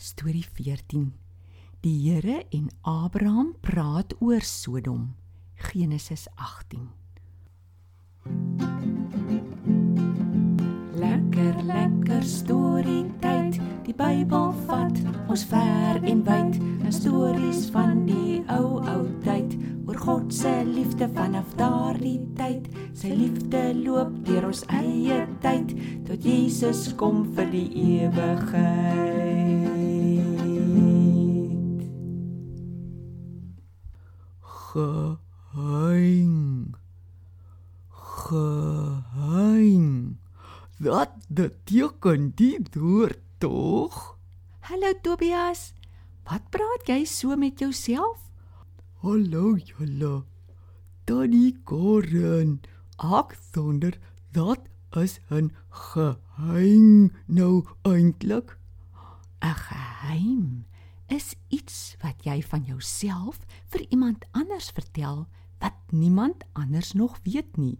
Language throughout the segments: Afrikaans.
Storie 14. Die Here en Abraham praat oor Sodom. Genesis 18. Lekker lekker storie tyd. Die Bybel vat ons ver en wyd. 'n Stories van die ou ou tyd oor God se liefde vanaf daardie tyd. Sy liefde loop deur ons eie tyd tot Jesus kom vir die ewigheid. Geheim. Geheim. Dat beteken die woord tog? Hallo Tobias. Wat praat jy so met jouself? Hallo julle. Tannie Corin. Ek sonder dat is 'n geheim nou eintlik. 'n Geheim is iets wat jy van jouself vir iemand anders vertel wat niemand anders nog weet nie.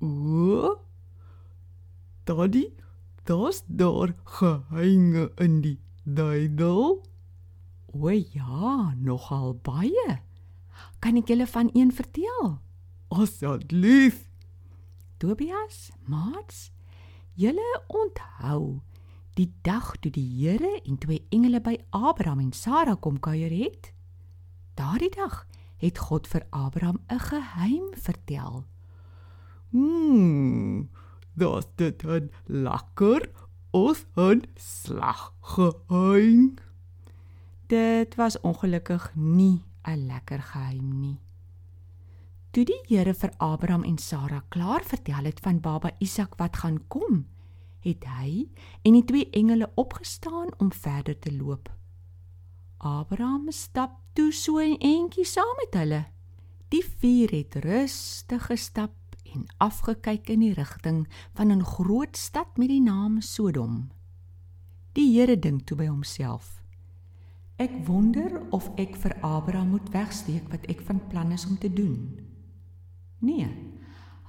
O. Daddy, daar's daar geheime in die Bybel. O ja, nogal baie. Kan ek julle van een vertel? Asseblief. Tobias, Mats, julle onthou die dag toe die Here en twee engele by Abraham en Sara kom kuier het? Daardie dag het God vir Abraham 'n geheim vertel. Hmm. Das dit 'n lekker of 'n sleg geheim. Dit was ongelukkig nie 'n lekker geheim nie. Toe die Here vir Abraham en Sara klaar vertel het van baba Isak wat gaan kom, het hy en die twee engele opgestaan om verder te loop. Abraham stap toe so 'n entjie saam met hulle. Die vier het rustig gestap en afgekyk in die rigting van 'n groot stad met die naam Sodom. Die Here dink toe by homself: Ek wonder of ek vir Abraham moet wegsteek wat ek van plan is om te doen. Nee.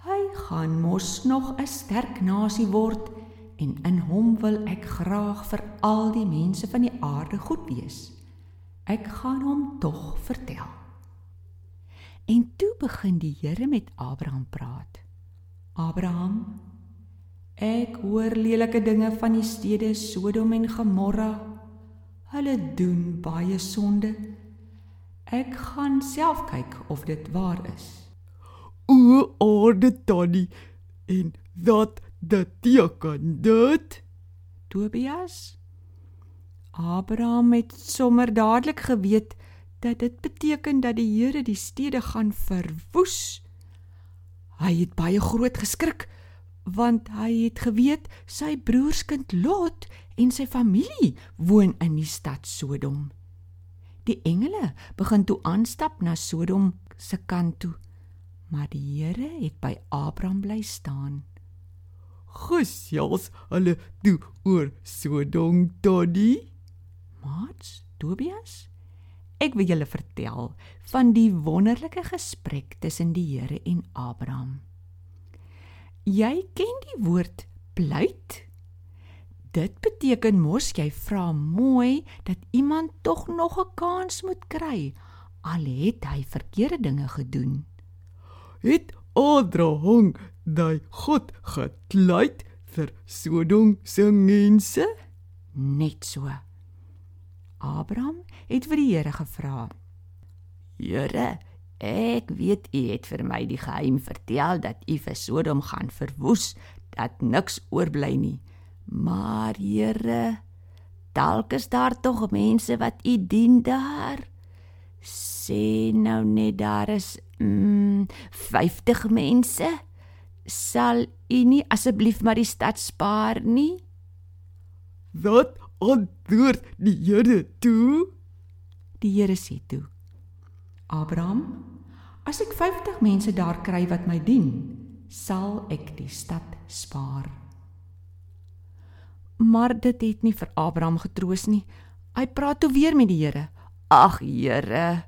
Hy gaan mos nog 'n sterk nasie word en in hom wil ek graag vir al die mense van die aarde goed wees. Ek gaan hom tog vertel. En toe begin die Here met Abraham praat. Abraham, ek hoor lelike dinge van die stede Sodom en Gomorra. Hulle doen baie sonde. Ek gaan self kyk of dit waar is. O, orde tannie en dat dit teken dit. Tobias Abraham het sommer dadelik geweet dat dit beteken dat die Here die stede gaan verwoes. Hy het baie groot geskrik want hy het geweet sy broerskind Lot en sy familie woon in die stad Sodom. Die engele begin toe aanstap na Sodom se kant toe, maar die Here het by Abraham bly staan. Gesels hulle toe oor Sodom tannie? Mats, Tobias, ek wil julle vertel van die wonderlike gesprek tussen die Here en Abraham. Jy ken die woord pleit? Dit beteken mos jy vra mooi dat iemand tog nog 'n kans moet kry al het hy verkeerde dinge gedoen. Het Abraham daai God gekleit vir Sodom se mense? Net so. Abraham het vir die Here gevra: Here, ek weet u het vir my die geheim vertel dat u vir Sodom gaan verwoes, dat niks oorbly nie. Maar Here, dalk is daar tog mense wat u dien daar. Sê nou net daar is mm, 50 mense. Sal u nie asseblief maar die stad spaar nie? Wat antwoord die Here toe? Die Here sê toe: Abraham, as ek 50 mense daar kry wat my dien, sal ek die stad spaar. Maar dit het nie vir Abraham getroos nie. Hy praat toe weer met die Here. Ag Here,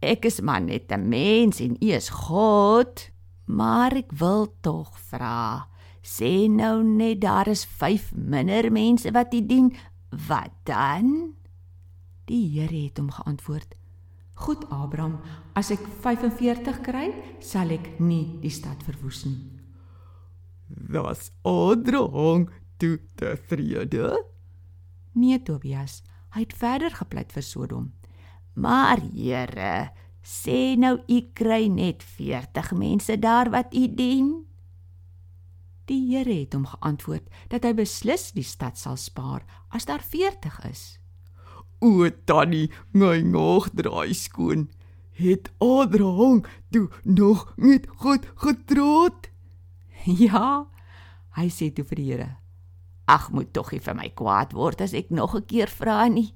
ek is maar net 'n mens en U is God, maar ek wil tog vra. Sê nou net daar is 5 minder mense wat U dien. Wat dan? Die Here het hom geantwoord: "Goed, Abraham, as ek 45 kry, sal ek nie die stad verwoes nie." Was Abraham toe tevrede? Nee, Tobias, hy het verder gepleit vir Sodom. Maar Here, sê nou u kry net 40 mense daar wat u dien. Die Here het hom geantwoord dat hy beslis die stad sal spaar as daar 40 is. O tannie, my nog draai skoon. Het Abraham toe nog met God getroud? Ja, hy sê toe vir die Here: Ag, moet tog nie vir my kwaad word as ek nog 'n keer vra nie.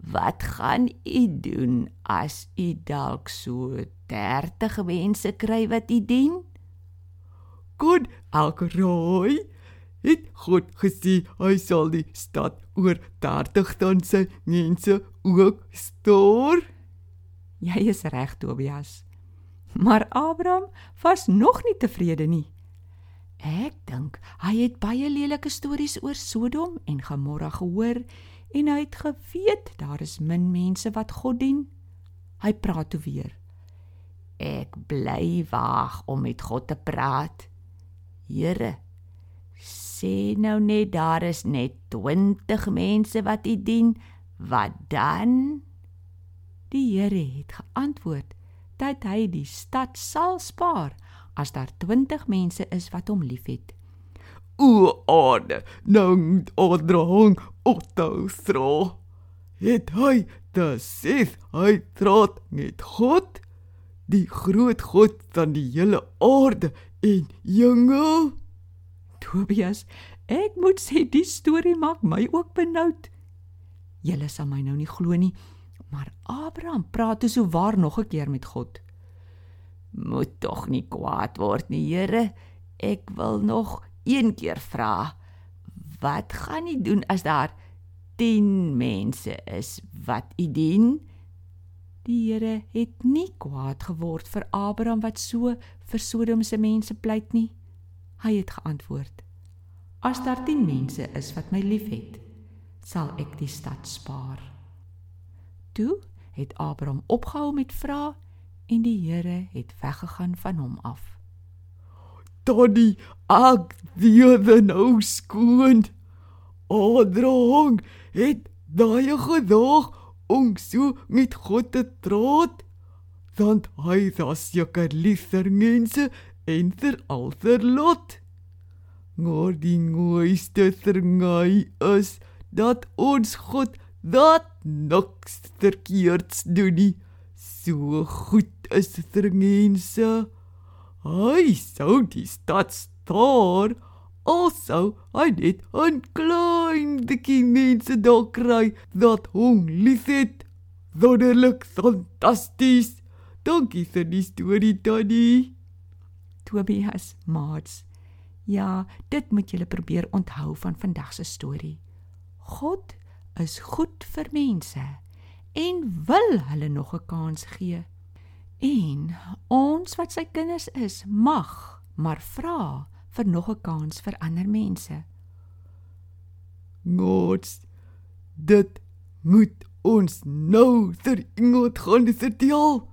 Wat gaan u doen as u dalk so 30 mense kry wat u dien? God elke rooi het God gesê hy sal die stad oor 30 dan sy mense ook stoor. Jy is reg Tobias. Maar Abraham was nog nie tevrede nie. Ek dink hy het baie lelike stories oor Sodom en Gomorra gehoor en hy het geweet daar is min mense wat God dien. Hy praat toe weer. Ek bly waag om met God te praat. Here, sê nou net daar is net 20 mense wat U dien, wat dan? Die Here het geantwoord dat hy die stad sal spaar as daar 20 mense is wat hom liefhet. O aarde, nou Abraham othou thro. Het hy sê hy trot met God, die groot God van die hele aarde en jonge Tobias, ek moet sê die storie maak my ook benoud. Julle sal my nou nie glo nie, maar Abraham praat so waar nog 'n keer met God. Moet tog nie kwaad word nie, Here. Ek wil nog een keer vra. Wat gaan u doen as daar 10 mense is wat u dien? Die Here het nie kwaad geword vir Abraham wat so vir Sodom se mense pleit nie. Hy het geantwoord: As daar 10 mense is wat my liefhet, sal ek die stad spaar. Toe het Abraham opgehou met vra en die Here het weggegaan van hom af. Tony, ek weer nou skoon. Abraham het daai gedag om so met God te troot. Want hy was seker liever mense en vir alter lot. Maar die mooiste ding is dat ons God dat niks verkeerds doen nie. So goed is vir mense. Hy sou die stad staar. Also, hy het 'n klein dikkie mense daar kry dat hom liefhet. Wonderlik fantasties. Dankie vir die storie, Tannie. Tobias Maats. Ja, dit moet julle probeer onthou van vandag se storie. God is goed vir mense en wil hulle nog 'n kans gee. En ons wat sy kinders is, mag maar vra vir nog 'n kans vir ander mense. Mots dit moet ons nou vir iemand gaan vertel.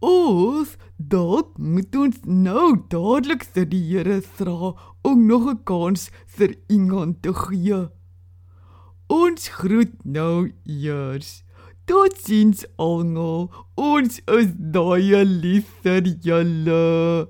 Ons dalk moet ons nou dadelik vir die Here vra om nog 'n kans vir iemand te gee. Ons groet nou eers. Totsiens almal. Ons is baie lief vir julle.